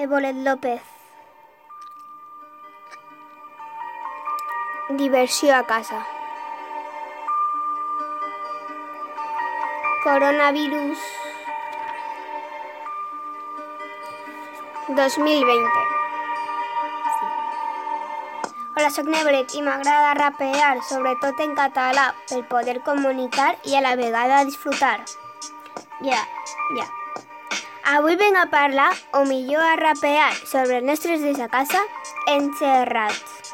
Ebolet López. Diversió a casa. Coronavirus 2020. Hola, sóc Nebret i m'agrada rapear, sobretot en català, per poder comunicar i a la vegada disfrutar. Ja, ja. Avui venc a parlar, o millor a rapear, sobre els nostres dies a casa encerrats.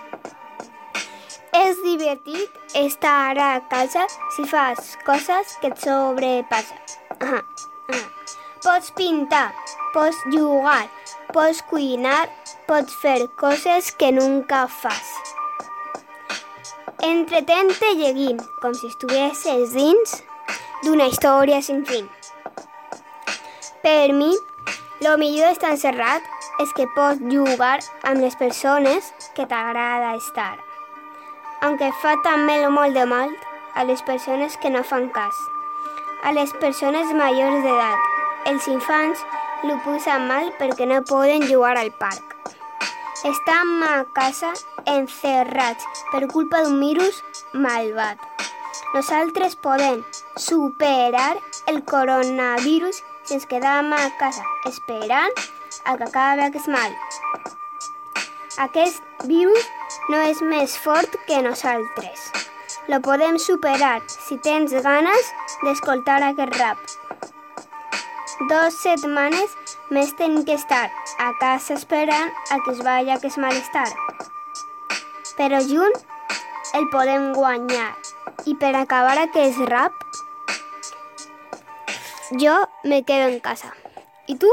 És divertit estar a casa si fas coses que et sobrepassen. Ahà, ahà. Pots pintar, pots jugar, pots cuinar, pots fer coses que nunca fas. Entretente llegint, com si estuvessis dins d'una història sin fin. Per mi, lo millor d'estar encerrat és que pots jugar amb les persones que t'agrada estar. Aunque fa també molt de mal a les persones que no fan cas. A les persones majors d'edat. Els infants lo posen mal perquè no poden jugar al parc. Estam a casa encerrats per culpa d'un virus malvat. Nosaltres podem superar el coronavirus si ens quedam a casa esperant a que acabi aquest mal. Aquest virus no és més fort que nosaltres. Lo podem superar si tens ganes d'escoltar aquest rap. Dos setmanes més tenim que estar a casa esperant a que es vagi aquest malestar. Però junt el podem guanyar. I per acabar aquest rap, Yo me quedo en casa. ¿Y tú?